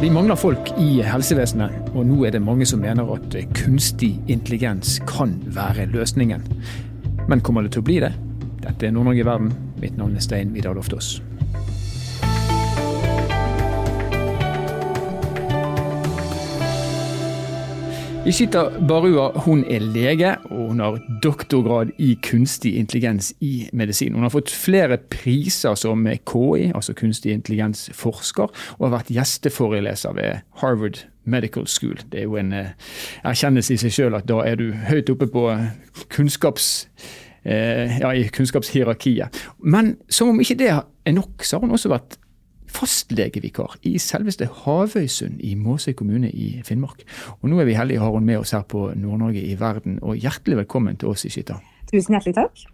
Vi mangler folk i helsevesenet, og nå er det mange som mener at kunstig intelligens kan være løsningen. Men kommer det til å bli det? Dette er Nord-Norge i verden. Mitt navn er Stein Vidar Loftaas. Ishita Barua hun er lege, og hun har doktorgrad i kunstig intelligens i medisin. Hun har fått flere priser som KI, altså kunstig intelligens-forsker, og har vært gjesteforeleser ved Harvard Medical School. Det er jo en eh, erkjennelse i seg sjøl at da er du høyt oppe på kunnskaps, eh, ja, i kunnskapshierarkiet. Men som om ikke det er nok, så har hun også vært fastlegevikar i selveste Havøysund i Måsøy kommune i Finnmark. Og nå er vi heldige å har hun med oss her på Nord-Norge i verden, og hjertelig velkommen til oss i Skytta. Tusen hjertelig takk.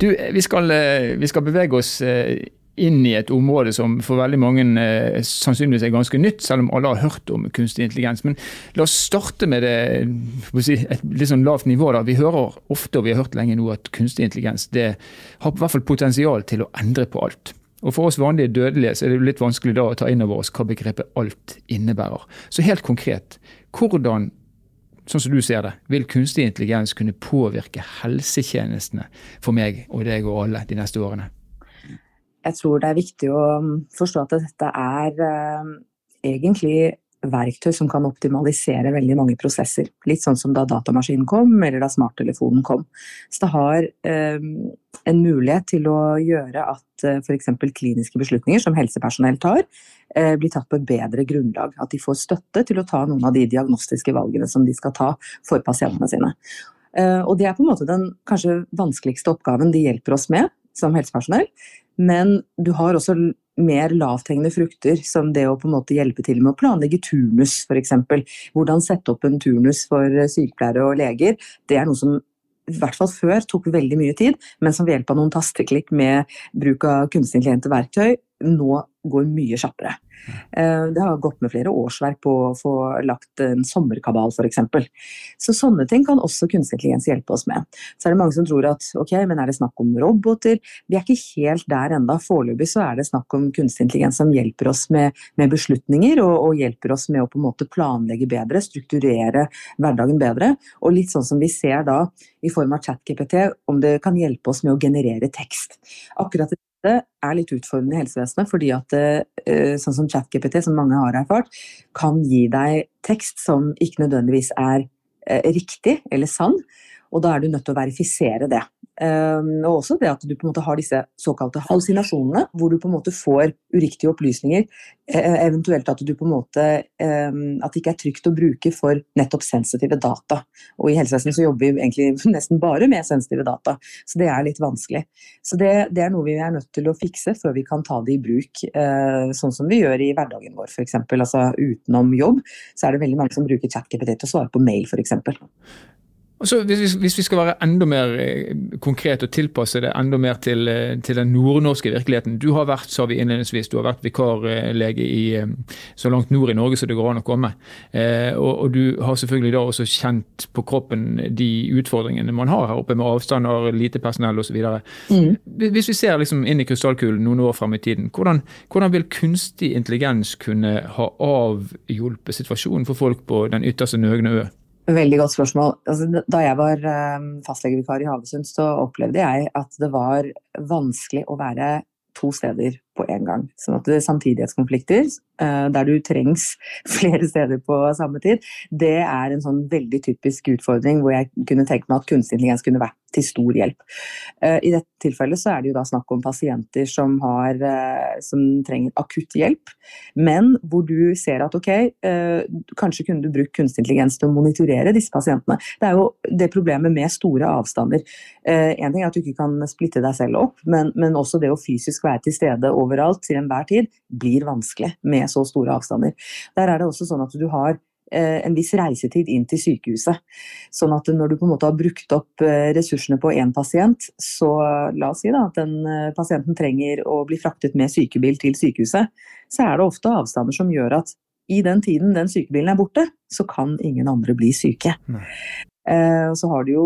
Du, vi skal, eh, vi skal bevege oss eh, inn i et område som for veldig mange eh, sannsynligvis er ganske nytt, selv om alle har hørt om kunstig intelligens. Men la oss starte med det, si, et litt sånn lavt nivå. da. Vi hører ofte, og vi har hørt lenge nå, at kunstig intelligens det har i hvert fall potensial til å endre på alt. Og For oss vanlige dødelige så er det litt vanskelig da å ta inn over oss hva begrepet alt innebærer. Så helt konkret, hvordan sånn som du ser det, vil kunstig intelligens kunne påvirke helsetjenestene for meg og deg og alle de neste årene? Jeg tror det er viktig å forstå at dette er uh, egentlig verktøy som kan optimalisere veldig mange prosesser. Litt sånn som da datamaskinen kom, eller da smarttelefonen kom. Så det har eh, en mulighet til å gjøre at eh, f.eks. kliniske beslutninger som helsepersonell tar, eh, blir tatt på et bedre grunnlag. At de får støtte til å ta noen av de diagnostiske valgene som de skal ta for pasientene sine. Eh, og det er på en måte den kanskje vanskeligste oppgaven de hjelper oss med som helsepersonell. Men du har også mer lavthengende frukter, som det å på en måte hjelpe til med å planlegge turnus f.eks. Hvordan sette opp en turnus for sykepleiere og leger. Det er noe som i hvert fall før tok veldig mye tid, men som ved hjelp av noen tasteklikk med bruk av kunstig intelligente verktøy nå går mye kjappere. Eh, det har gått med flere årsverk på å få lagt en sommerkabal f.eks. Så sånne ting kan også kunstig intelligens hjelpe oss med. Så er det mange som tror at ok, men er det snakk om roboter? Vi er ikke helt der enda. Foreløpig så er det snakk om kunstig intelligens som hjelper oss med, med beslutninger, og, og, hjelper oss med å på en måte planlegge bedre, strukturere hverdagen bedre. Og litt sånn som vi ser da i form av ChatGPT, om det kan hjelpe oss med å generere tekst. Akkurat dette er litt utfordrende i helsevesenet, fordi at eh, sånn som ChatGPT, som mange har erfart, kan gi deg tekst som ikke nødvendigvis er eh, riktig eller sann, og da er du nødt til å verifisere det. Um, og også det at du på en måte har disse såkalte hallusinasjonene, hvor du på en måte får uriktige opplysninger. Eh, eventuelt at du på en måte um, At det ikke er trygt å bruke for nettopp sensitive data. Og i helsevesenet så jobber vi egentlig nesten bare med sensitive data, så det er litt vanskelig. Så det, det er noe vi er nødt til å fikse før vi kan ta det i bruk, uh, sånn som vi gjør i hverdagen vår f.eks. Altså utenom jobb, så er det veldig mange som bruker ChatGPT til å svare på mail f.eks. Og hvis, hvis, vi skal være enda mer eh, konkret og tilpasse det enda mer til, eh, til den nordnorske virkeligheten. Du har vært sa vi innledningsvis, du har vært vikarlege i, eh, så langt nord i Norge som det går an å komme. Eh, og, og, du har selvfølgelig da også kjent på kroppen de utfordringene man har her oppe med avstander, lite personell osv. Mm. Hvis vi ser liksom inn i krystallkulen noen år frem i tiden, hvordan, hvordan vil kunstig intelligens kunne ha avhjulpet situasjonen for folk på den ytterste nøgne ø? Veldig godt spørsmål. Altså, da jeg var um, fastlegevikar i Havesund, så opplevde jeg at det var vanskelig å være to steder på en gang. Sånn at samtidighetskonflikter, uh, der du trengs flere steder på samme tid, det er en sånn veldig typisk utfordring hvor jeg kunne tenke meg at kunstig intelligens kunne vært til stor hjelp. Uh, I dette tilfellet så er det jo da snakk om pasienter som, har, uh, som trenger akutt hjelp, men hvor du ser at ok, kanskje kunne du brukt kunstig intelligens til å monitorere disse pasientene. Det er jo det problemet med store avstander. En ting er at du ikke kan splitte deg selv opp, men, men også det å fysisk være til stede overalt til enhver tid blir vanskelig med så store avstander. Der er det også sånn at du har eh, en viss reisetid inn til sykehuset. Sånn at når du på en måte har brukt opp eh, ressursene på én pasient, så la oss si da, at den eh, pasienten trenger å bli fraktet med sykebil til sykehuset, så er det ofte avstander som gjør at i den tiden den sykebilen er borte, så kan ingen andre bli syke. Nei. Så har du jo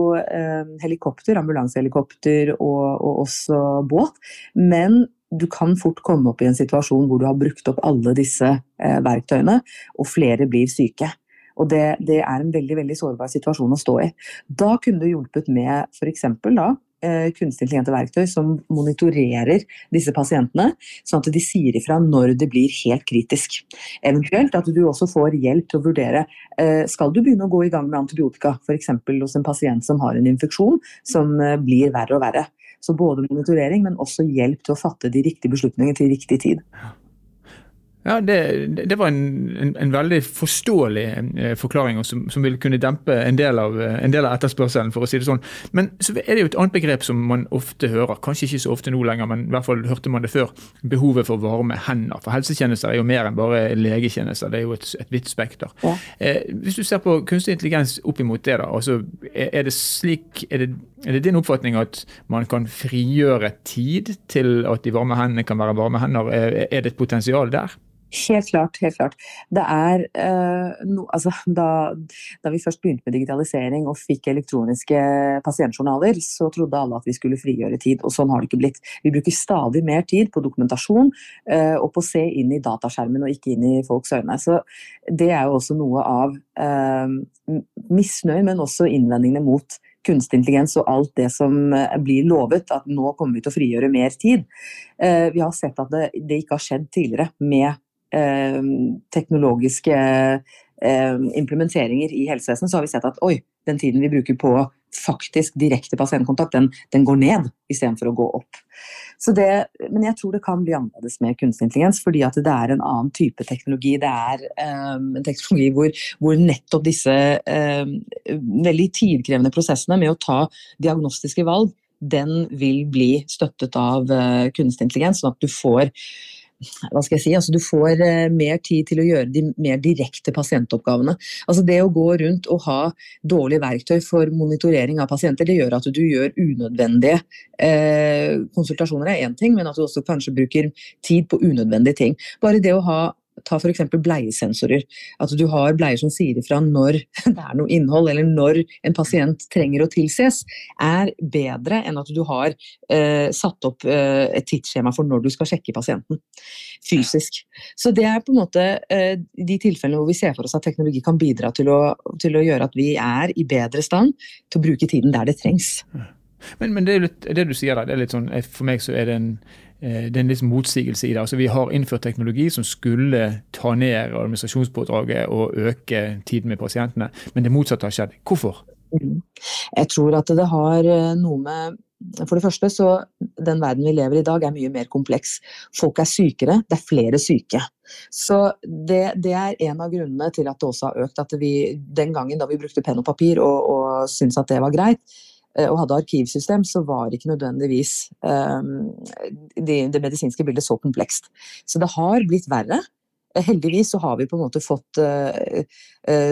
helikopter, ambulansehelikopter og, og, også båt. Men du kan fort komme opp i en situasjon hvor du har brukt opp alle disse eh, verktøyene, og flere blir syke. Og det, det, er en veldig veldig sårbar situasjon å stå i. Da kunne du hjulpet med f.eks. da eh, kunstig intelligente verktøy som monitorerer disse pasientene, sånn at de sier ifra når det blir helt kritisk. Eventuelt at du også får hjelp til å vurdere eh, skal du begynne å gå i gang med antibiotika, f.eks. hos en pasient som har en infeksjon som eh, blir verre og verre. Så både monitorering, men også hjelp til å fatte de riktige beslutningene til riktig tid. Ja, Det, det var en, en, en, veldig forståelig eh, forklaring som, som, vil kunne dempe en del, av, en del, av, etterspørselen, for å si det sånn. Men så er det jo et annet begrep som man ofte hører, kanskje ikke så ofte nå lenger, men i hvert fall hørte man det før. Behovet for varme hender. For helsetjenester er jo mer enn bare legetjenester, det er jo et, et vidt spekter. Ja. Eh, hvis du ser på kunstig intelligens opp imot det, da, altså, er det slik er det, er det din oppfatning at man kan frigjøre tid til at de varme hendene kan være varme hender? Er, det et potensial der? Helt klart. helt klart. Det er eh, no, altså, da, da, vi først begynte med digitalisering og fikk elektroniske pasientjournaler, så trodde alle at vi skulle frigjøre tid, og sånn har det ikke blitt. Vi bruker stadig mer tid på dokumentasjon eh, og på å se inn i dataskjermen og ikke inn i folks øyne. Så det er jo også noe av eh, misnøyen, men også innvendingene mot kunstig intelligens og alt det som eh, blir lovet, at nå kommer vi til å frigjøre mer tid. Eh, vi har sett at det, det ikke har skjedd tidligere med Eh, teknologiske implementeringer i helsevesenet, så har vi sett at oi, den tiden vi bruker på faktisk direkte pasientkontakt, den, den går ned istedenfor å gå opp. Det, men jeg tror det kan bli annerledes med kunstig intelligens, fordi at det er en annen type teknologi. Det er um, en teknologi hvor, hvor nettopp disse um, veldig tidkrevende prosessene med å ta diagnostiske valg, den vil bli støttet av uh, kunstig intelligens, sånn at du får hva skal jeg si, altså Du får eh, mer tid til å gjøre de mer direkte pasientoppgavene. Altså Det å gå rundt og ha dårlige verktøy for monitorering av pasienter, det gjør at du gjør unødvendige eh, konsultasjoner er én ting, men at du også kanskje bruker tid på unødvendige ting. Bare det å ha Ta f.eks. bleiesensorer. At du har bleier som sier ifra når det er noe innhold, eller når en pasient trenger å tilses, er bedre enn at du har eh, satt opp eh, et tidsskjema for når du skal sjekke pasienten fysisk. Så det er på en måte eh, de tilfellene hvor vi ser for oss at teknologi kan bidra til å, til å gjøre at vi er i bedre stand til å bruke tiden der det trengs. Men, men det, litt, det, du sier der, det er litt sånn, for meg så er det en Eh, det er en litt motsigelse i det. Altså, vi har innført teknologi som skulle ta ned administrasjonspådraget og øke tiden med pasientene, men det motsatte har skjedd. Hvorfor? Mm. Jeg tror at det har eh, noe med for det første så Den verden vi lever i i dag er mye mer kompleks. Folk er sykere, det er flere syke. Så det, det, er en av grunnene til at det også har økt. at vi, Den gangen da vi brukte penn og papir og, og syntes at det var greit, Eh, og hadde arkivsystem, så var ikke nødvendigvis um, det, det medisinske bildet så komplekst. Så det har blitt verre. Heldigvis så har vi på en måte fått uh,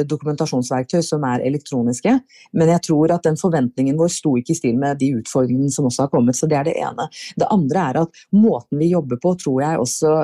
dokumentasjonsverktøy som er elektroniske, men jeg tror at den forventningen vår sto ikke i stil med de utfordringene som også har kommet. Så det er det ene. Det andre er at måten vi jobber på, tror jeg også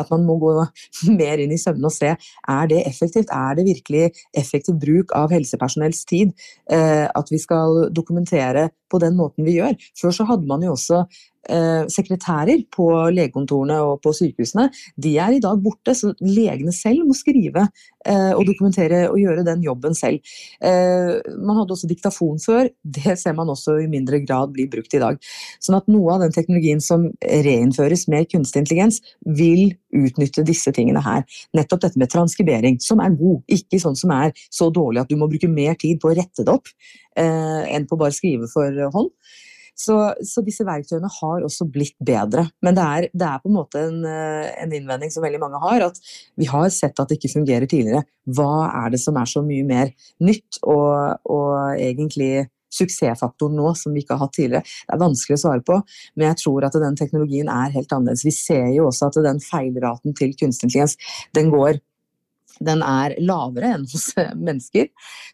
at man må gå mer inn i søvne og se er det effektivt. Er det virkelig effektiv bruk av helsepersonells tid at vi skal dokumentere på den måten vi gjør? Før så hadde man jo også eh, sekretærer på legekontorene og på sykehusene, de er i dag borte. Så legene selv må skrive eh, og dokumentere og gjøre den jobben selv. Eh, man hadde også diktafon før. Det ser man også i mindre grad blir brukt i dag. Sånn at noe av den teknologien som reinnføres med kunstig intelligens, vil utnytte disse tingene her. Nettopp dette med transkribering, som er god. Ikke sånn som er så dårlig at du må bruke mer tid på å rette det opp eh, enn på bare skrive for hånd. Så, så, disse verktøyene har også blitt bedre. Men det er, det er på en måte en, eh, en, innvending som veldig mange har, at vi har sett at det ikke fungerer tidligere. Hva er det som er så mye mer nytt og, og egentlig suksessfaktoren nå som vi ikke har hatt tidligere? Det er vanskelig å svare på, men jeg tror at den teknologien er helt annerledes. Vi ser jo også at den feilraten til kunstig intelligens den går den er lavere enn hos eh, mennesker.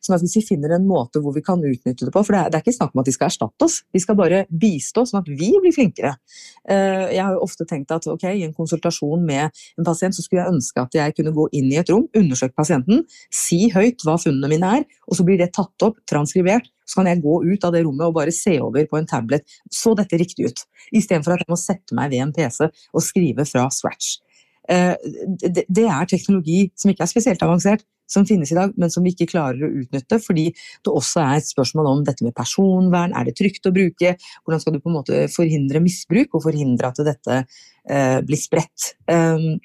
At hvis vi finner en måte hvor vi kan utnytte det på For det er, det er ikke snakk om at de skal erstatte oss, de skal bare bistå sånn at vi blir flinkere. Eh, jeg har jo ofte tenkt at ok, i en konsultasjon med en pasient så skulle jeg ønske at jeg kunne gå inn i et rom, undersøke pasienten, si høyt hva funnene mine er, og så blir det tatt opp, transkribert, så kan jeg gå ut av det rommet og bare se over på en tablet. Så dette riktig ut? Istedenfor at jeg må sette meg ved en PC og skrive fra scratch. Eh, det er teknologi som ikke er spesielt avansert, som finnes i dag, men som vi ikke klarer å utnytte, fordi det også er et spørsmål om dette med personvern. Er det trygt å bruke? Hvordan skal du på en måte forhindre misbruk, og forhindre at dette eh, blir spredt? Um,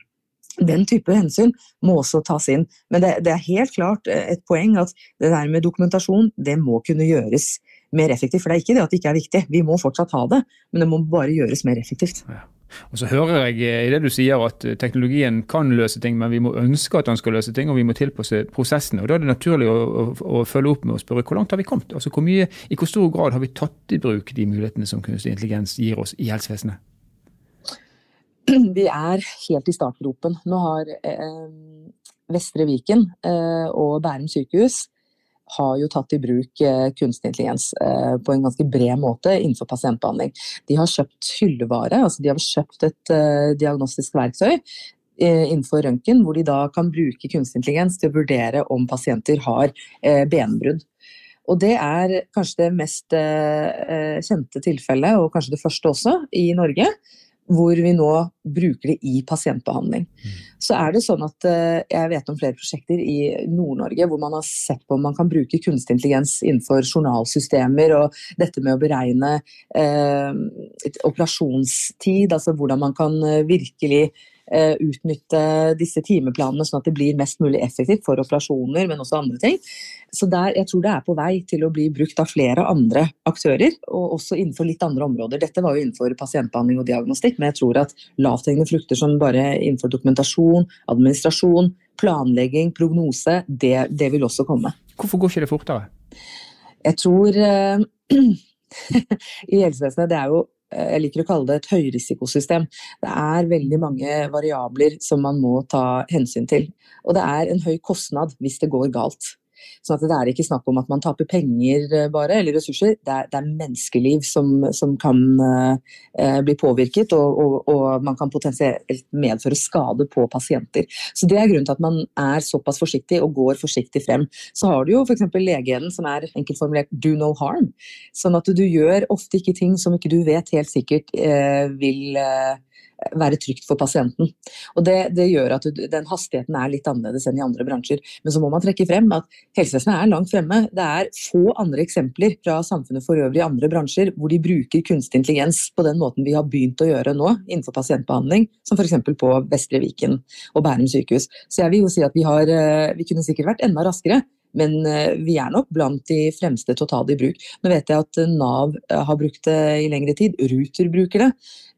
den type hensyn må også tas inn. Men det, det, er helt klart eh, et poeng at det der med dokumentasjon det må kunne gjøres mer effektivt. For det er ikke det at det ikke er viktig, vi må fortsatt ha det, men det må bare gjøres mer effektivt. Ja. Og Så hører jeg i det du sier at eh, teknologien kan løse ting, men vi må ønske at den skal løse ting, og vi må tilpasse prosessene. og Da er det naturlig å, å, å følge opp med å spørre hvor langt har vi kommet? Altså hvor mye, I hvor stor grad har vi tatt i bruk de mulighetene som kunstig intelligens gir oss i helsevesenet? Vi er helt i startgropen. Nå har eh, Vestre Viken eh, og Bærum sykehus har jo tatt i bruk eh, kunstig intelligens eh, på en ganske bred måte innenfor pasientbehandling. De har kjøpt hyllevare, altså de har kjøpt et eh, diagnostisk verktøy innenfor røntgen, hvor de da kan bruke kunstig intelligens til å vurdere om pasienter har benbrudd. Og det er kanskje det mest kjente tilfellet, og kanskje det første også, i Norge hvor vi nå bruker det i pasientbehandling. Mm. Så er det sånn at eh, Jeg vet om flere prosjekter i Nord-Norge hvor man har sett på om man kan bruke kunstig intelligens innenfor journalsystemer og dette med å beregne eh, operasjonstid, altså hvordan man kan eh, virkelig utnytte disse timeplanene sånn at det blir mest mulig effektivt for operasjoner, men også andre ting. Så der, jeg tror det er på vei til å bli brukt av flere andre aktører, og også innenfor litt andre områder. Dette var jo innenfor pasientbehandling og diagnostikk, men jeg tror at lavthengende frukter som bare innenfor dokumentasjon, administrasjon, planlegging, prognose, det, det vil også komme. Hvorfor går ikke det fortere? Jeg tror uh, i helsevesenet det er jo jeg liker å kalle det et høyrisikosystem. Det er veldig mange variabler som man må ta hensyn til. Og det er en høy kostnad hvis det går galt. Sånn at det er ikke snakk om at man taper penger eh, bare, eller ressurser. Det er, det er menneskeliv som, som kan eh, bli påvirket, og, og, og, man kan potensielt medføre skade på pasienter. Så Det er grunnen til at man er såpass forsiktig og går forsiktig frem. Så har du jo f.eks. legeheden som er enkeltformulert 'do no harm'. Sånn at du gjør ofte ikke ting som ikke du vet helt sikkert eh, vil uh, være trygt for pasienten. Og det, det, gjør at den hastigheten er litt annerledes enn i andre bransjer. Men så må man trekke frem at helsevesenet er langt fremme. Det er få andre eksempler fra samfunnet for øvrig i andre bransjer hvor de bruker kunstig intelligens på den måten vi har begynt å gjøre nå innenfor pasientbehandling, som f.eks. på Vestre Viken og Bærum sykehus. Så jeg vil jo si at vi, har, eh, vi kunne sikkert vært enda raskere. Men eh, vi er nok blant de fremste til å ta det i bruk. Nå vet jeg at Nav eh, har brukt det i lengre tid. Ruter bruker det.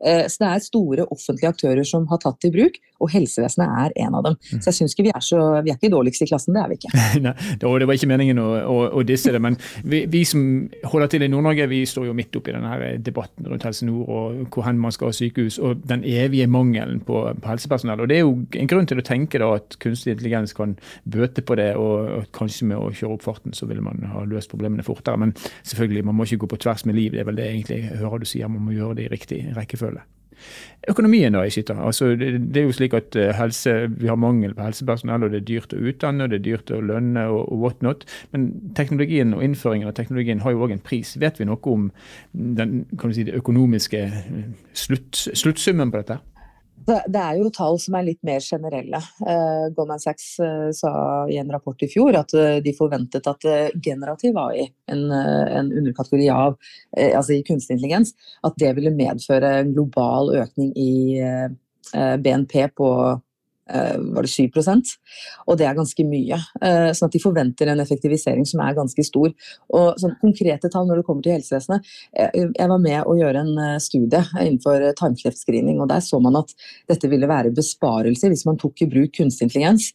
Eh, så det er store offentlige aktører som har tatt det i bruk, og helsevesenet er en av dem. Mm. Så jeg syns ikke vi er så Vi er ikke dårligst i klassen, det er vi ikke. Nei, det var ikke meningen å, å, å disse det, men vi, vi, som holder til i Nord-Norge, vi står jo midt oppi denne debatten rundt Helse Nord og hvor hen man skal ha sykehus, og den evige mangelen på, på, helsepersonell. Og Det er jo en grunn til å tenke da at kunstig intelligens kan bøte på det, og, og kanskje med å kjøre opp farten så vil man ha løst problemene fortere. Men selvfølgelig, man må ikke gå på tvers med liv, det er vel det egentlig jeg hører du sier, man må gjøre det i riktig rekkefølge. Økonomien da, Ishita. Altså, det, er jo slik at eh, helse, Vi har mangel på helsepersonell, og det er dyrt å utdanne og det er dyrt å lønne og, og whatnot. Men teknologien og innføringen av teknologien har jo òg en pris. Vet vi noe om den kan du si, det økonomiske slutt, sluttsummen på dette? Det er jo tall som er litt mer generelle. Uh, Goldman Sachs uh, sa i en rapport i fjor at uh, de forventet at generativ AI, en, en underkategori av altså kunstig intelligens, at det ville medføre en global økning i BNP på Eh, var det 7 og det er ganske mye. Eh, sånn at de forventer en effektivisering som er ganske stor. Og sånn konkrete tall når det kommer til helsevesenet Jeg var med å gjøre en eh, studie innenfor tarmkreftscreening, og der så man at dette ville være besparelser hvis man tok i bruk kunstig intelligens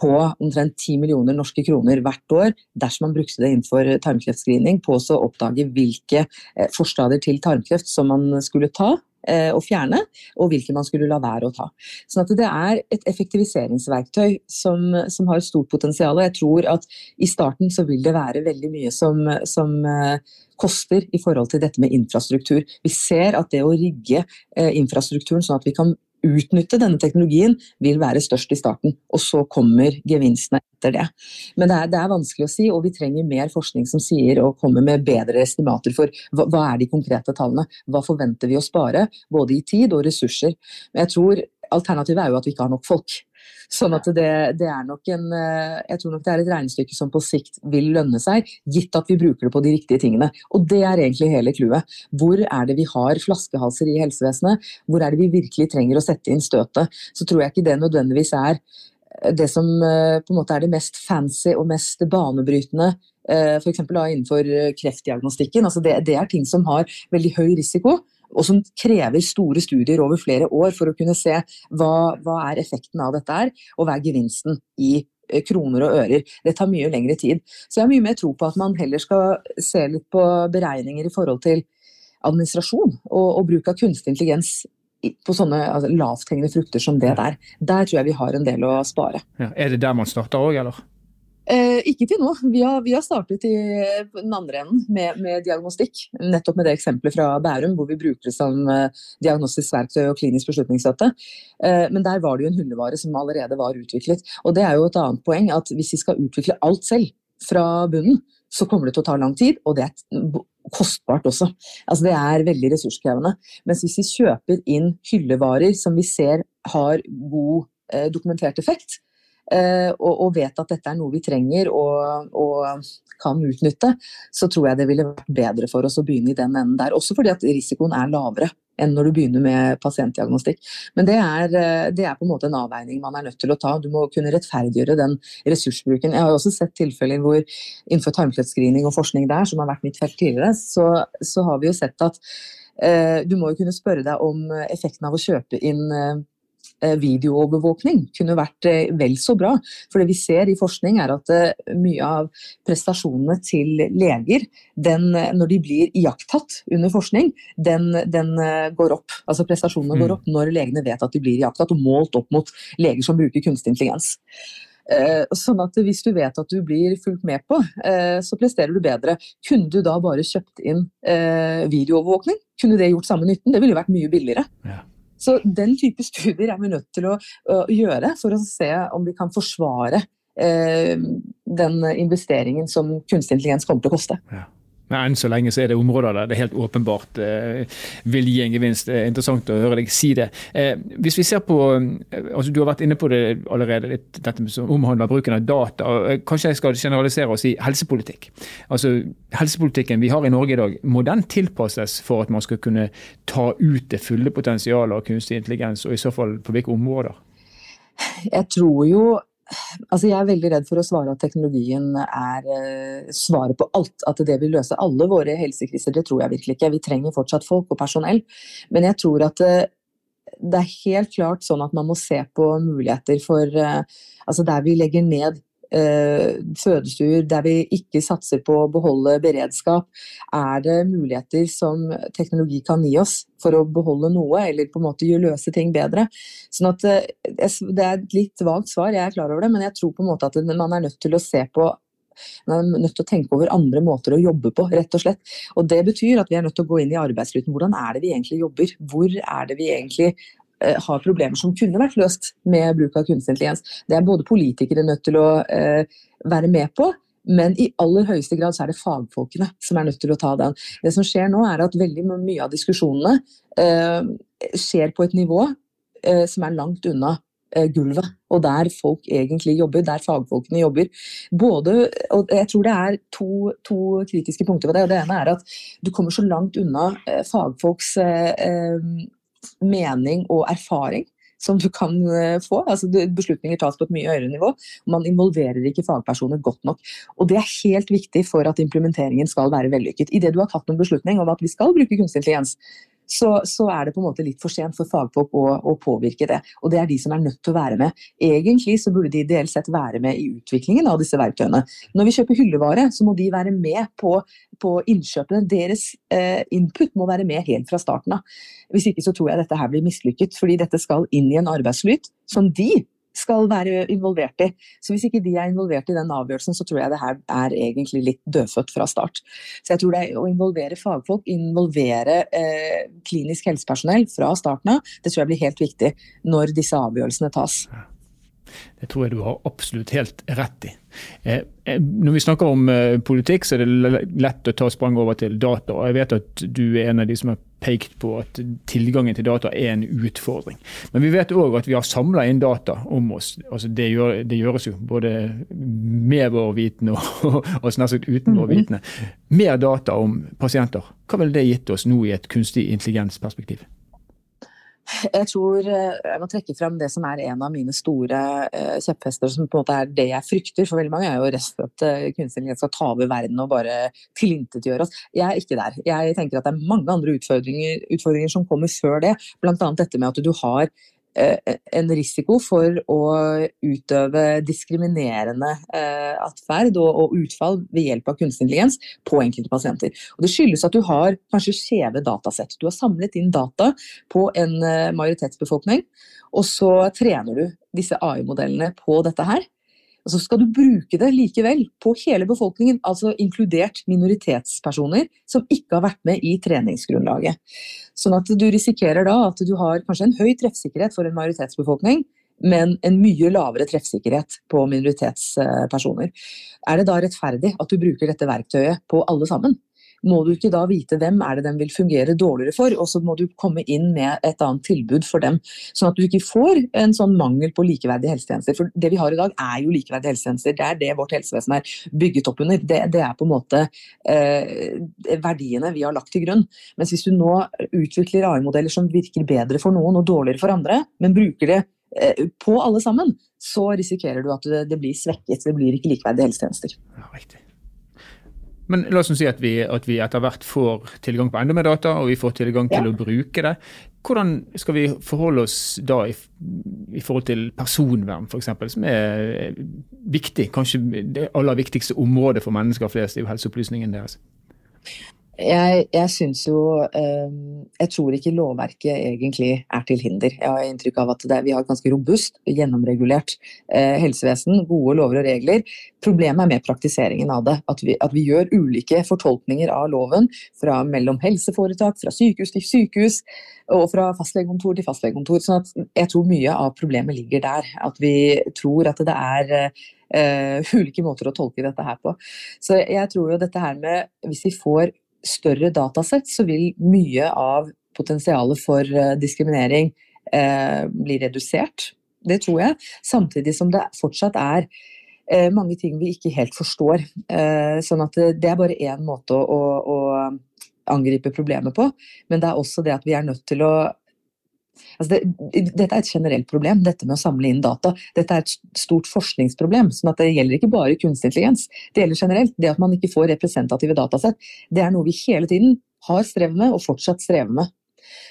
på omtrent 10 millioner norske kroner hvert år dersom man brukte det innenfor tarmkreftscreening på å oppdage hvilke forstadier til tarmkreft som man skulle ta og å fjerne, og hvilke man skulle la være å ta. Sånn at det er et effektiviseringsverktøy som, som har et stort potensial. og Jeg tror at i starten så vil det være veldig mye som, som eh, koster i forhold til dette med infrastruktur. Vi ser at det å rigge eh, infrastrukturen sånn at vi kan utnytte denne teknologien vil være størst i starten, og så kommer gevinstene etter det. Men det er, det er vanskelig å si, og vi trenger mer forskning som sier og kommer med bedre estimater for hva, hva er de konkrete tallene. Hva forventer vi å spare, både i tid og ressurser. Men jeg tror alternativet er jo at vi ikke har nok folk. Sånn at det, det, er nok en eh, Jeg tror nok det er et regnestykke som på sikt vil lønne seg, gitt at vi bruker det på de riktige tingene. Og det er egentlig hele clouet. Hvor er det vi har flaskehalser i helsevesenet? Hvor er det vi virkelig trenger å sette inn støtet? Så tror jeg ikke det nødvendigvis er det som eh, på en måte er det mest fancy og mest banebrytende F.eks. innenfor kreftdiagnostikken. Altså det, det er ting som har veldig høy risiko og som krever store studier over flere år for å kunne se hva, hva er effekten av dette er, og hva er gevinsten i eh, kroner og ører. Det tar mye lengre tid. Så jeg har mye mer tro på at man heller skal se litt på beregninger i forhold til administrasjon og, og bruk av kunstig intelligens på sånne altså, lavthengende frukter som det der. Der tror jeg vi har en del å spare. Ja, er det der man starter òg, eller? Eh, ikke til nå. Vi har, vi har, startet i den andre enden med, med, diagnostikk. Nettopp med det eksempelet fra Bærum, hvor vi bruker det som eh, diagnostisk verktøy og klinisk beslutningsstøtte. Eh, men der var det jo en hundevare som allerede var utviklet. Og det er jo et annet poeng at hvis vi skal utvikle alt selv fra bunnen, så kommer det til å ta lang tid, og det er kostbart også. Altså det er veldig ressurskrevende. Mens hvis vi kjøper inn hyllevarer som vi ser har god eh, dokumentert effekt, og, og, vet at dette er noe vi trenger og, og, kan utnytte, så tror jeg det ville vært bedre for oss å begynne i den enden der. Også fordi at risikoen er lavere enn når du begynner med pasientdiagnostikk. Men det er, eh, det er, på en måte en avveining man er nødt til å ta. Du må kunne rettferdiggjøre den ressursbruken. Jeg har også sett tilfeller hvor innenfor tarmkreftscreening og forskning der, som har vært mitt felt tidligere, så, så har vi jo sett at eh, du må jo kunne spørre deg om effekten av å kjøpe inn eh, Eh, videoovervåkning kunne vært eh, vel så bra. For det vi ser i forskning er at eh, mye av prestasjonene til leger, den, når de blir iakttatt under forskning, den, den, går opp. Altså prestasjonene går mm. opp når legene vet at de blir iakttatt, og målt opp mot leger som bruker kunstig intelligens. Sånn at hvis du vet at du blir fulgt med på, så presterer du bedre. Kunne du da bare kjøpt inn videoovervåkning? Kunne det gjort samme nytten? Det ville vært mye billigere. Ja. Så den type studier er vi nødt til å, å gjøre for å se om vi kan forsvare eh, den investeringen som kunstig intelligens kommer til å koste. Ja. Men enn så lenge så er det områder der det helt åpenbart eh, vil gi en gevinst. Det er interessant å høre deg si det. Eh, hvis vi ser på, eh, altså Du har vært inne på det allerede, litt, dette som omhandler bruken av data. Eh, kanskje jeg skal generalisere og si helsepolitikk. Altså Helsepolitikken vi har i Norge i dag, må den tilpasses for at man skal kunne ta ut det fulle potensialet av kunstig intelligens, og i så fall på hvilke områder? Jeg tror jo Altså jeg er veldig redd for å svare at teknologien er uh, svaret på alt. At det vil løse alle våre helsekriser. Det tror jeg virkelig ikke. Vi trenger fortsatt folk og personell. Men jeg tror at uh, det er helt klart sånn at man må se på muligheter for uh, Altså der vi legger ned Eh, fødestuer der vi ikke satser på å beholde beredskap, er det muligheter som teknologi kan gi oss for å beholde noe, eller på en måte løse ting bedre. Sånn at eh, Det er et litt vagt svar, jeg er klar over det, men jeg tror på en måte at man er nødt til å se på man er nødt til å tenke over andre måter å jobbe på, rett og slett. Og Det betyr at vi er nødt til å gå inn i arbeidsluten. Hvordan er det vi egentlig jobber? Hvor er det vi egentlig Eh, har problemer som kunne vært løst med bruk av kunstig intelligens. Det er både politikere nødt til å eh, være med på, men i aller høyeste grad så er det fagfolkene som er nødt til å ta den. Det som skjer nå er at veldig mye av diskusjonene eh, skjer på et nivå eh, som er langt unna eh, gulvet, og der folk egentlig jobber, der fagfolkene jobber. Både, og jeg tror det er to, to kritiske punkter på det. og Det ene er at du kommer så langt unna eh, fagfolks mening og erfaring som du kan eh, få. Altså, beslutninger tas på et mye høyere nivå. Man involverer ikke fagpersoner godt nok. Og Det er helt viktig for at implementeringen skal være vellykket. Idet du har tatt en beslutning om at vi skal bruke kunstig intelligens, så, så, er det på en måte litt for sent for fagfolk å, å, påvirke det. Og det er de som er nødt til å være med. Egentlig så burde de ideelt sett være med i utviklingen av disse verktøyene. Når vi kjøper hyllevare, så må de være med på, på innkjøpene. Deres eh, input må være med helt fra starten av. Hvis ikke så tror jeg dette her blir mislykket, fordi dette skal inn i en arbeidsflyt som de skal være involvert i. Så hvis ikke de er involvert i den avgjørelsen, så tror jeg det her er egentlig litt dødfødt fra start. Så jeg tror det er å involvere fagfolk, involvere eh, klinisk helsepersonell fra starten av, det tror jeg blir helt viktig når disse avgjørelsene tas. Det tror jeg du har absolutt helt rett i. Eh, eh, når vi snakker om eh, politikk, så er det lett å ta sprang over til data. Jeg vet at du er en av de som har pekt på at tilgangen til data er en utfordring. Men vi vet òg at vi har samla inn data om oss. Altså det, gjør, det, gjøres jo både med vår vitende og, og nær sagt uten vår mhm. vitende. Mer data om pasienter. Hva ville det gitt oss nå i et kunstig intelligensperspektiv? Jeg tror eh, jeg må trekke frem det som er en av mine store uh, kjepphester, som på en måte er det jeg frykter. For veldig mange er jo redd for at uh, skal ta over verden og bare tilintetgjøre oss. Jeg er ikke der. Jeg tenker at det er mange andre utfordringer, utfordringer som kommer før det. Bl.a. dette med at du har en risiko for å utøve diskriminerende eh, atferd og, utfall ved hjelp av kunstig intelligens på enkelte pasienter. Og det skyldes at du har kanskje skjeve datasett. Du har samlet inn data på en eh, majoritetsbefolkning, og så trener du disse AI-modellene på dette her. Så skal du bruke det likevel på hele befolkningen, altså inkludert minoritetspersoner som ikke har vært med i treningsgrunnlaget. Sånn at du risikerer da at du har kanskje en høy treffsikkerhet for en majoritetsbefolkning, men en mye lavere treffsikkerhet på minoritetspersoner. Er det da rettferdig at du bruker dette verktøyet på alle sammen? Må du ikke da vite hvem er det den vil fungere dårligere for, og så må du komme inn med et annet tilbud for dem. Sånn at du ikke får en sånn mangel på likeverdige helsetjenester. For det vi har i dag er jo likeverdige helsetjenester. Det er det vårt helsevesen er bygget opp under. Det, det er på en måte eh, verdiene vi har lagt til grunn. Mens hvis du nå utvikler AI-modeller som virker bedre for noen og dårligere for andre, men bruker det eh, på alle sammen, så risikerer du at det, blir svekket. Det blir ikke likeverdige helsetjenester. Ja, riktig. Men la oss si at vi, at vi, etter hvert får tilgang på enda mer data, og vi får tilgang til ja. å bruke det. Hvordan skal vi forholde oss da i, i forhold til personvern, f.eks., som er viktig? Kanskje det aller viktigste området for mennesker flest er jo helseopplysningen deres. Jeg, jeg syns jo um, Jeg tror ikke lovverket egentlig er til hinder. Jeg har inntrykk av at det, vi har et ganske robust, gjennomregulert uh, helsevesen. Gode lover og regler. Problemet er med praktiseringen av det. At vi, at vi, gjør ulike fortolkninger av loven fra mellom helseforetak, fra sykehus til sykehus og fra fastlegekontor til fastlegekontor. Så jeg tror mye av problemet ligger der. At vi tror at det er uh, ulike måter å tolke dette her på. Så jeg tror jo dette her med Hvis vi får større datasett, så vil mye av potensialet for eh, diskriminering eh, bli redusert. Det tror jeg. Samtidig som det fortsatt er eh, mange ting vi ikke helt forstår. Sånn at det, er bare én måte å, å, angripe problemet på. Men det er også det at vi er nødt til å Altså det, dette er et generelt problem, dette med å samle inn data. Dette er et stort forskningsproblem. sånn at Det gjelder ikke bare kunstig intelligens. Det gjelder generelt. Det at man ikke får representative datasett, det er noe vi hele tiden har strevd med, og fortsatt strever med.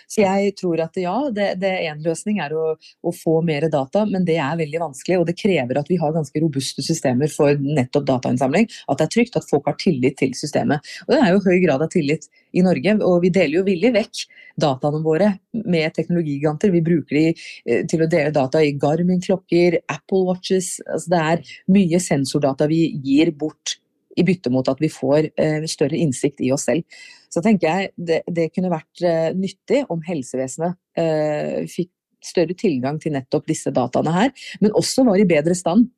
Så jeg tror at ja, det, en løsning er å, å, få mer data, men det er veldig vanskelig. Og det krever at vi har ganske robuste systemer for nettopp datainnsamling. At det er trygt, at folk har tillit til systemet. Og det er jo høy grad av tillit i Norge, og vi deler jo villig vekk dataene våre med teknologigiganter. Vi bruker de eh, til å dele data i Garmin-klokker, Apple Watches. Altså det er mye sensordata vi gir bort i bytte mot at vi får eh, større innsikt i oss selv. Så tenker jeg det, det kunne vært eh, nyttig om helsevesenet eh, fikk større tilgang til nettopp disse dataene her, men også var i bedre stand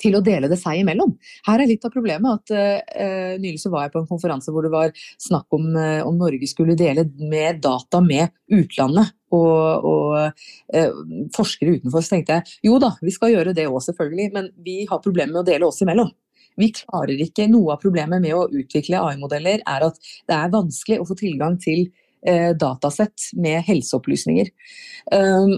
til å dele det seg imellom. Her er litt av problemet at uh, Nylig så var jeg på en konferanse hvor det var snakk om uh, om Norge skulle dele mer data med utlandet og, og uh, forskere utenfor. Så tenkte jeg jo da, vi skal gjøre det òg selvfølgelig, men vi har problemer med å dele oss imellom. Vi klarer ikke, Noe av problemet med å utvikle AI-modeller er at det er vanskelig å få tilgang til eh, datasett med helseopplysninger. Um,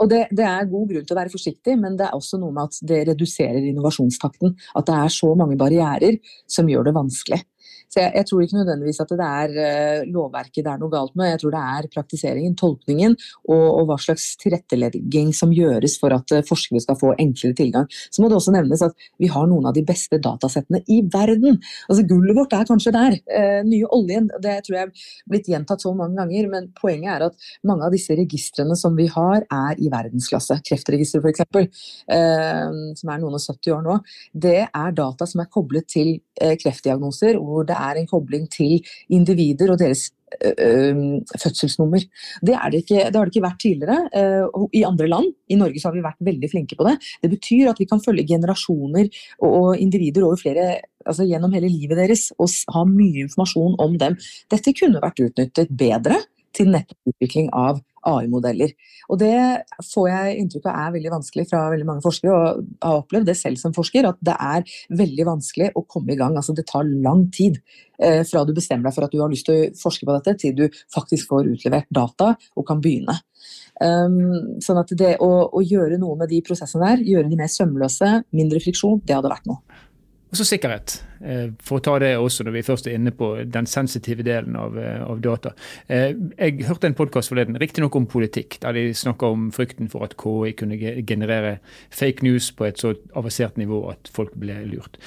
og det, det, er god grunn til å være forsiktig, men det er også noe med at det reduserer innovasjonstakten. At det er så mange barrierer som gjør det vanskelig. Så jeg, jeg, tror ikke nødvendigvis at det er uh, lovverket det er noe galt med, jeg tror det er praktiseringen, tolkningen og, og hva slags tilrettelegging som gjøres for at uh, forskere skal få enklere tilgang. Så må det også nevnes at vi har noen av de beste datasettene i verden. Altså Gullet vårt er kanskje der. Uh, nye oljen, det tror jeg er blitt gjentatt så mange ganger, men poenget er at mange av disse registrene som vi har, er i verdensklasse. Kreftregisteret f.eks., uh, som er noen og 70 år nå, det er data som er koblet til kreftdiagnoser, hvor det er en kobling til individer og deres fødselsnummer. Det, det, ikke, det, har det ikke vært tidligere i andre land. I Norge har vi vært veldig flinke på det. Det betyr at vi kan følge generasjoner og individer over flere, altså gjennom hele livet deres og ha mye informasjon om dem. Dette kunne vært utnyttet bedre til nettopp utvikling av AI-modeller. Og Det får jeg inntrykk av er veldig vanskelig fra veldig mange forskere, og har opplevd det selv som forsker, at det er veldig vanskelig å komme i gang. Altså Det tar lang tid eh, fra du bestemmer deg for at du har lyst til å forske på dette, til du faktisk får utlevert data og kan begynne. Um, sånn at det å, å, gjøre noe med de prosessene der, gjøre de mer sømløse, mindre friksjon, det hadde vært noe. Og så sikkerhet, eh, for å ta det også når vi først er inne på den sensitive delen av, eh, av data. Eh, jeg hørte en podkast forleden, riktignok om politikk, der de snakka om frykten for at KI kunne generere fake news på et så avansert nivå at folk ble lurt.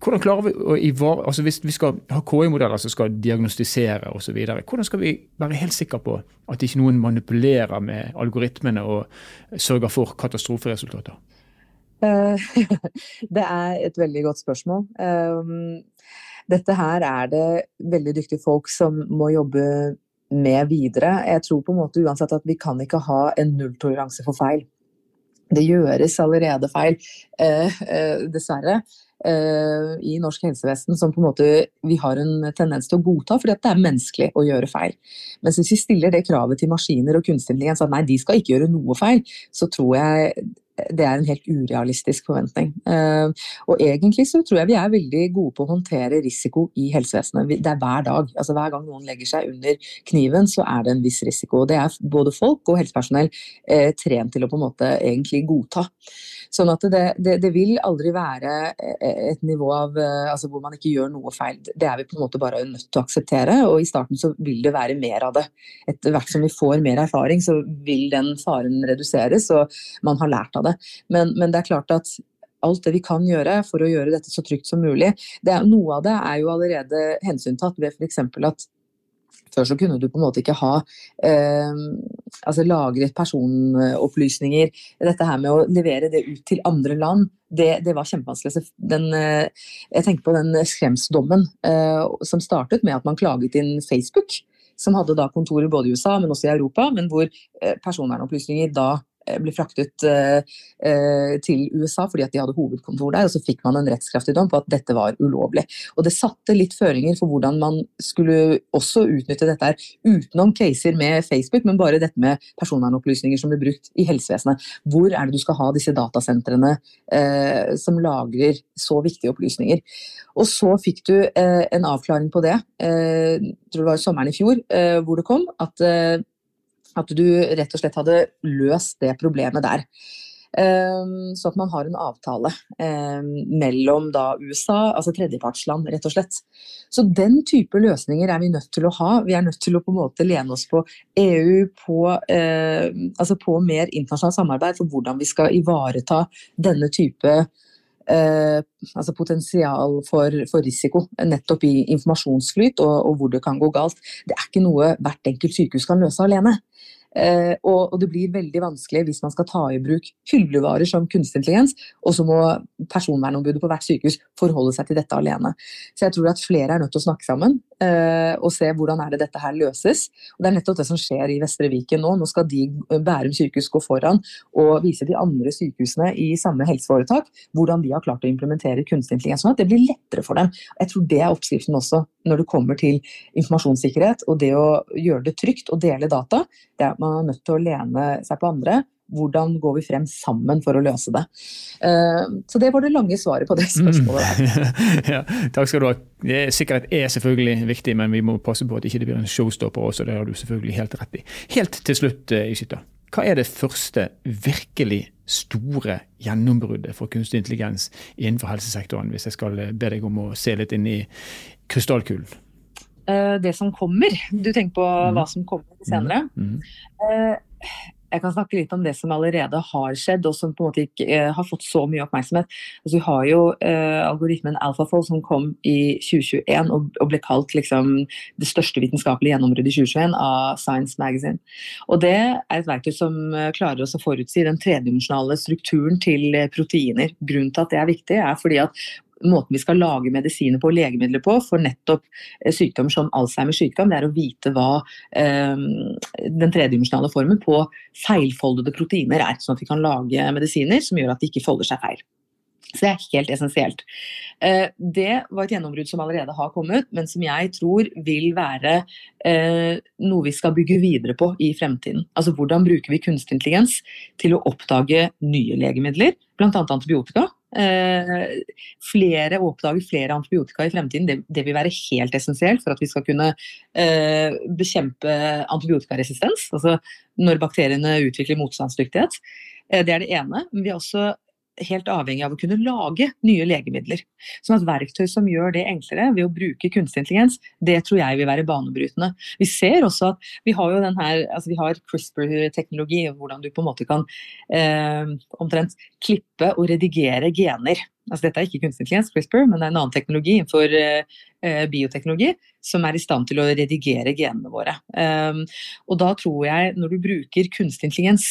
Hvordan klarer vi å ivare, altså Hvis vi skal ha KI-modeller som skal diagnostisere osv., hvordan skal vi være helt sikre på at ikke noen manipulerer med algoritmene og sørger for katastroferesultater? Eh, det er et veldig godt spørsmål. Ehm, dette her er det veldig dyktige folk som må jobbe med videre. Jeg tror på en måte uansett at vi kan ikke ha en nulltoleranse for feil. Det gjøres allerede feil, eh, eh, dessverre, i norsk helsevesen som på en måte vi har en tendens til å godta, fordi det er menneskelig å gjøre feil. Men hvis vi stiller det kravet til maskiner og kunstig intelligens at nei, de skal ikke gjøre noe feil, så tror jeg det er en helt urealistisk forventning. Eh, og egentlig så tror jeg vi er veldig gode på å håndtere risiko i helsevesenet. Det er hver dag. Altså Hver gang noen legger seg under kniven, så er det en viss risiko. Det er både folk og helsepersonell eh, trent til å på en måte egentlig godta. Sånn at det, det, det, vil aldri være eh, et nivå av altså hvor man ikke gjør noe feil. Det er vi på en måte bare nødt til å akseptere, og i starten så vil det være mer av det. Etter hvert som vi får mer erfaring, så vil den faren reduseres, og man har lært av det. Men, men det er klart at alt det vi kan gjøre for å gjøre dette så trygt som mulig. Er, noe av det er jo allerede hensyntatt ved f.eks. at før så kunne du på en måte ikke ha eh, altså lagret personopplysninger. Dette her med å levere det ut til andre land, det, det var kjempevanskelig. Den, eh, jeg tenker på den skremsdommen eh, som startet med at man klaget inn Facebook. Som hadde da kontorer både i USA, men også i Europa, men hvor eh, personvernopplysninger da ble fraktet eh, eh, til USA fordi at de hadde hovedkontor der, og så fikk man en rettskraftig dom på at dette var ulovlig. Og Det satte litt føringer for hvordan man skulle også utnytte dette her utenom caser med Facebook, men bare dette med personvernopplysninger som blir brukt i helsevesenet. Hvor er det du skal ha disse datasentrene eh, som lagrer så viktige opplysninger? Og så fikk du eh, en avklaring på det, eh, tror det var sommeren i fjor, hvor det kom at at du rett og slett hadde løst det problemet der. Um, så at man har en avtale um, mellom da USA, altså tredjepartsland, rett og slett. Så den type løsninger er vi nødt til å ha. Vi er nødt til å på en måte lene oss på EU, på, uh, altså på mer internasjonalt samarbeid for hvordan vi skal ivareta denne type Eh, altså potensial for, for, risiko nettopp i informasjonsflyt og, og, hvor det kan gå galt. Det er ikke noe hvert enkelt sykehus kan løse alene. Eh, og, det blir veldig vanskelig hvis man skal ta i bruk hyllevarer som kunstig intelligens, og så må personvernombudet på hvert sykehus forholde seg til dette alene. Så jeg tror at flere er nødt til å snakke sammen eh, og se hvordan er det dette her løses. Og Det er nettopp det som skjer i Vestre Viken nå. Nå skal de, Bærum sykehus gå foran og vise de andre sykehusene i samme helseforetak hvordan de har klart å implementere kunstig intelligens. sånn at det blir lettere for dem. Jeg tror det er oppskriften også når det kommer til informasjonssikkerhet og det å gjøre det trygt å dele data. Det er at man er nødt til å lene seg på andre. Hvordan går vi frem sammen for å løse det? Eh, så det var det lange svaret på det spørsmålet der. Mm. ja, takk skal du ha. Sikkerhet er selvfølgelig viktig, men vi må passe på at ikke det ikke blir en showstopper også. Det har du selvfølgelig helt rett i. Helt til slutt, eh, Ishita. hva er det første virkelig store gjennombruddet for kunstig intelligens innenfor helsesektoren, hvis jeg skal be deg om å se litt inn i krystallkulen? Eh, det som kommer. Du tenker på mm. hva som kommer senere. Mm. Uh, Jeg kan snakke litt om det som allerede har skjedd, og som på en måte ikke uh, har fått så mye oppmerksomhet. Altså, vi har jo uh, algoritmen AlphaFold som kom i 2021 og, og ble kalt liksom, det største vitenskapelige gjennombruddet i 2021 av Science Magazine. Og Det er et verktøy som uh, klarer oss å forutsi den tredimensjonale strukturen til proteiner. Grunnen til at det er viktig, er fordi at måten vi skal lage medisiner på og legemidler på for nettopp eh, sykdommer som Alzheimers sykdom, det er å vite hva eh, den tredimensjonale formen på feilfoldede proteiner er. Sånn at vi kan lage medisiner som gjør at de ikke folder seg feil. Så det er helt essensielt. Eh, det var et gjennombrudd som allerede har kommet, men som jeg tror vil være eh, noe vi skal bygge videre på i fremtiden. Altså hvordan bruker vi kunstig intelligens til å oppdage nye legemidler, bl.a. antibiotika, Eh, flere oppdage flere antibiotika i fremtiden, det, det, vil være helt essensielt for at vi skal kunne eh, bekjempe antibiotikaresistens. Altså når bakteriene utvikler motstandsdyktighet. Eh, det er det ene. Men vi er også helt avhengig av å kunne lage nye legemidler. Sånn at verktøy som gjør det enklere ved å bruke kunstig intelligens, det tror jeg vil være banebrytende. Vi ser også at vi har jo den her, altså vi har CRISPR-teknologi, hvordan du på en måte kan eh, omtrent klippe og redigere gener. Altså dette er ikke kunstig intelligens, CRISPR, men det er en annen teknologi innenfor eh, bioteknologi som er i stand til å redigere genene våre. Eh, og da tror jeg, når du bruker kunstig intelligens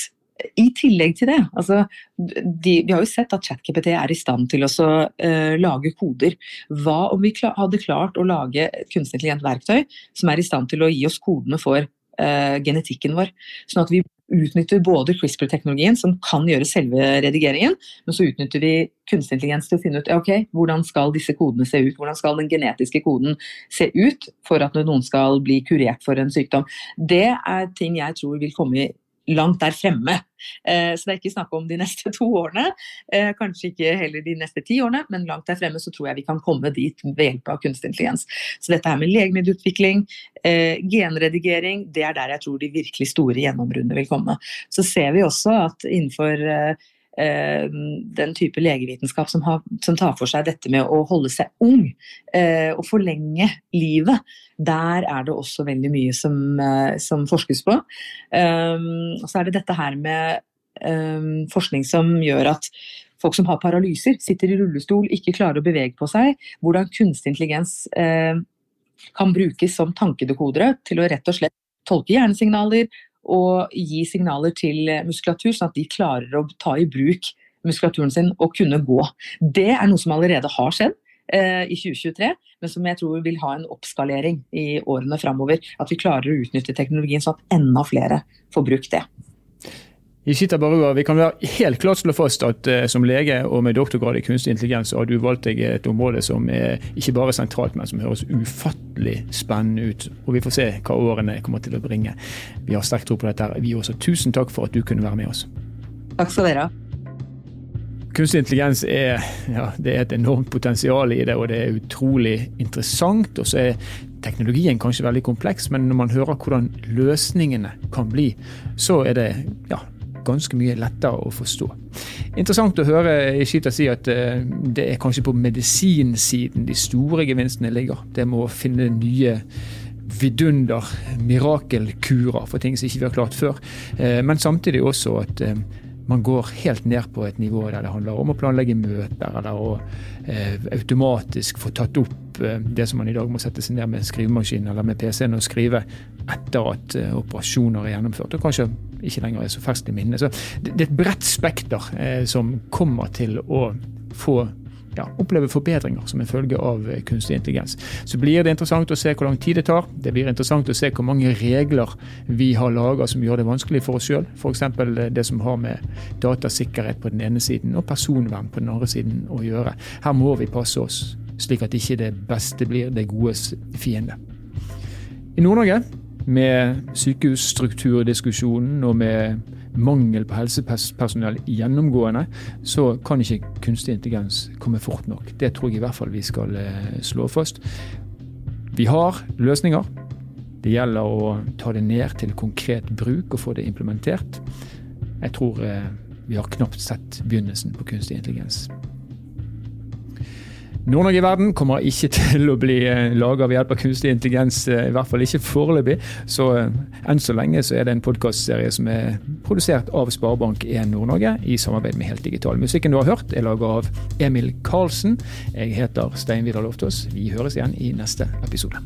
i tillegg til det, altså, de, vi har jo sett at ChatKPT er i stand til å uh, lage koder. Hva om vi klar, hadde klart å lage et kunstig intelligent verktøy som er i stand til å gi oss kodene for uh, genetikken vår? Sånn at vi utnytter både CRISPR-teknologien, som kan gjøre selve redigeringen, men så utnytter vi kunstig intelligens til å finne ut ok, hvordan skal disse kodene se ut, hvordan skal den genetiske koden se ut for at noen skal bli kurert for en sykdom. Det er ting jeg tror vil komme langt der fremme. Eh, så det er ikke snakk om de neste to årene, eh, kanskje ikke heller de neste ti årene, men langt der fremme så tror jeg vi kan komme dit ved hjelp av kunstig intelligens. Så dette her med legemiddelutvikling, eh, genredigering, det er der jeg tror de virkelig store gjennombruddene vil komme. Så ser vi også at innenfor Eh, den type legevitenskap som, har, som, tar for seg dette med å holde seg ung eh, og forlenge livet. Der er det også veldig mye som, eh, som forskes på. og så er det dette her med forskning som gjør at folk som har paralyser, sitter i rullestol, ikke klarer å bevege på seg. Hvordan kunstig intelligens kan brukes som tankedekodere til å rett og slett tolke hjernesignaler, og gi signaler til muskulatur, sånn at de klarer å ta i bruk muskulaturen sin og kunne gå. Det er noe som allerede har skjedd eh, i 2023, men som jeg tror vil ha en oppskalering i årene framover. At vi klarer å utnytte teknologien sånn at enda flere får brukt det. Ishita Barua, vi kan være helt klart slå fast at uh, som lege og med doktorgrad i kunstig intelligens har du valgt deg et område som er ikke bare sentralt, men som høres ufattelig spennende ut. Og vi får se hva årene kommer til å bringe. Vi har sterk tro på dette. Vi også tusen takk for at du kunne være med oss. Takk skal dere ha. Kunstig intelligens er, ja, det er et enormt potensial i det, og det er utrolig interessant. Og så er teknologien kanskje veldig kompleks, men når man hører hvordan løsningene kan bli, så er det ja, ganske mye lettere å forstå. Interessant å høre Ishita si at eh, det er kanskje på medisinsiden de store gevinstene ligger. Det må finne nye vidunder, mirakelkurer for ting som ikke vi har klart før. Eh, men samtidig også at eh, man går helt ned på et nivå der det handler om å planlegge møter, eller å automatisk få tatt opp eh, det som man i dag må sette seg ned med skrivemaskinen eller med PC-en og skrive etter at eh, operasjoner er gjennomført, og kanskje ikke lenger er så ferskt i minnet. Så det, er et bredt spekter eh, som kommer til å få ja, opplever forbedringer som en følge av eh, kunstig intelligens. Så blir det interessant å se hvor lang tid det tar. Det blir interessant å se hvor mange regler vi har laga som gjør det vanskelig for oss sjøl. F.eks. Eh, det som har med datasikkerhet på den ene siden og personvern på den andre siden å gjøre. Her må vi passe oss, slik at ikke det beste blir det godes fiende. I Nord-Norge, med sykehusstrukturdiskusjonen og med mangel på helsepersonell gjennomgående, så kan ikke kunstig intelligens komme fort nok. Det tror jeg i hvert fall vi skal eh, slå fast. Vi har løsninger. Det gjelder å ta det ned til konkret bruk og få det implementert. Jeg tror eh, vi har knapt sett begynnelsen på kunstig intelligens. Nord-Norge i verden kommer ikke til å bli eh, laga ved hjelp av kunstig intelligens, eh, i hvert fall ikke foreløpig. Så eh, enn så lenge så er det en podkastserie som er produsert av Sparebank1 Nord-Norge i samarbeid med Helt Digital. Musikken du har hørt er laga av Emil Karlsen. Jeg heter Stein Vidar Loftaas. Vi høres igjen i neste episode.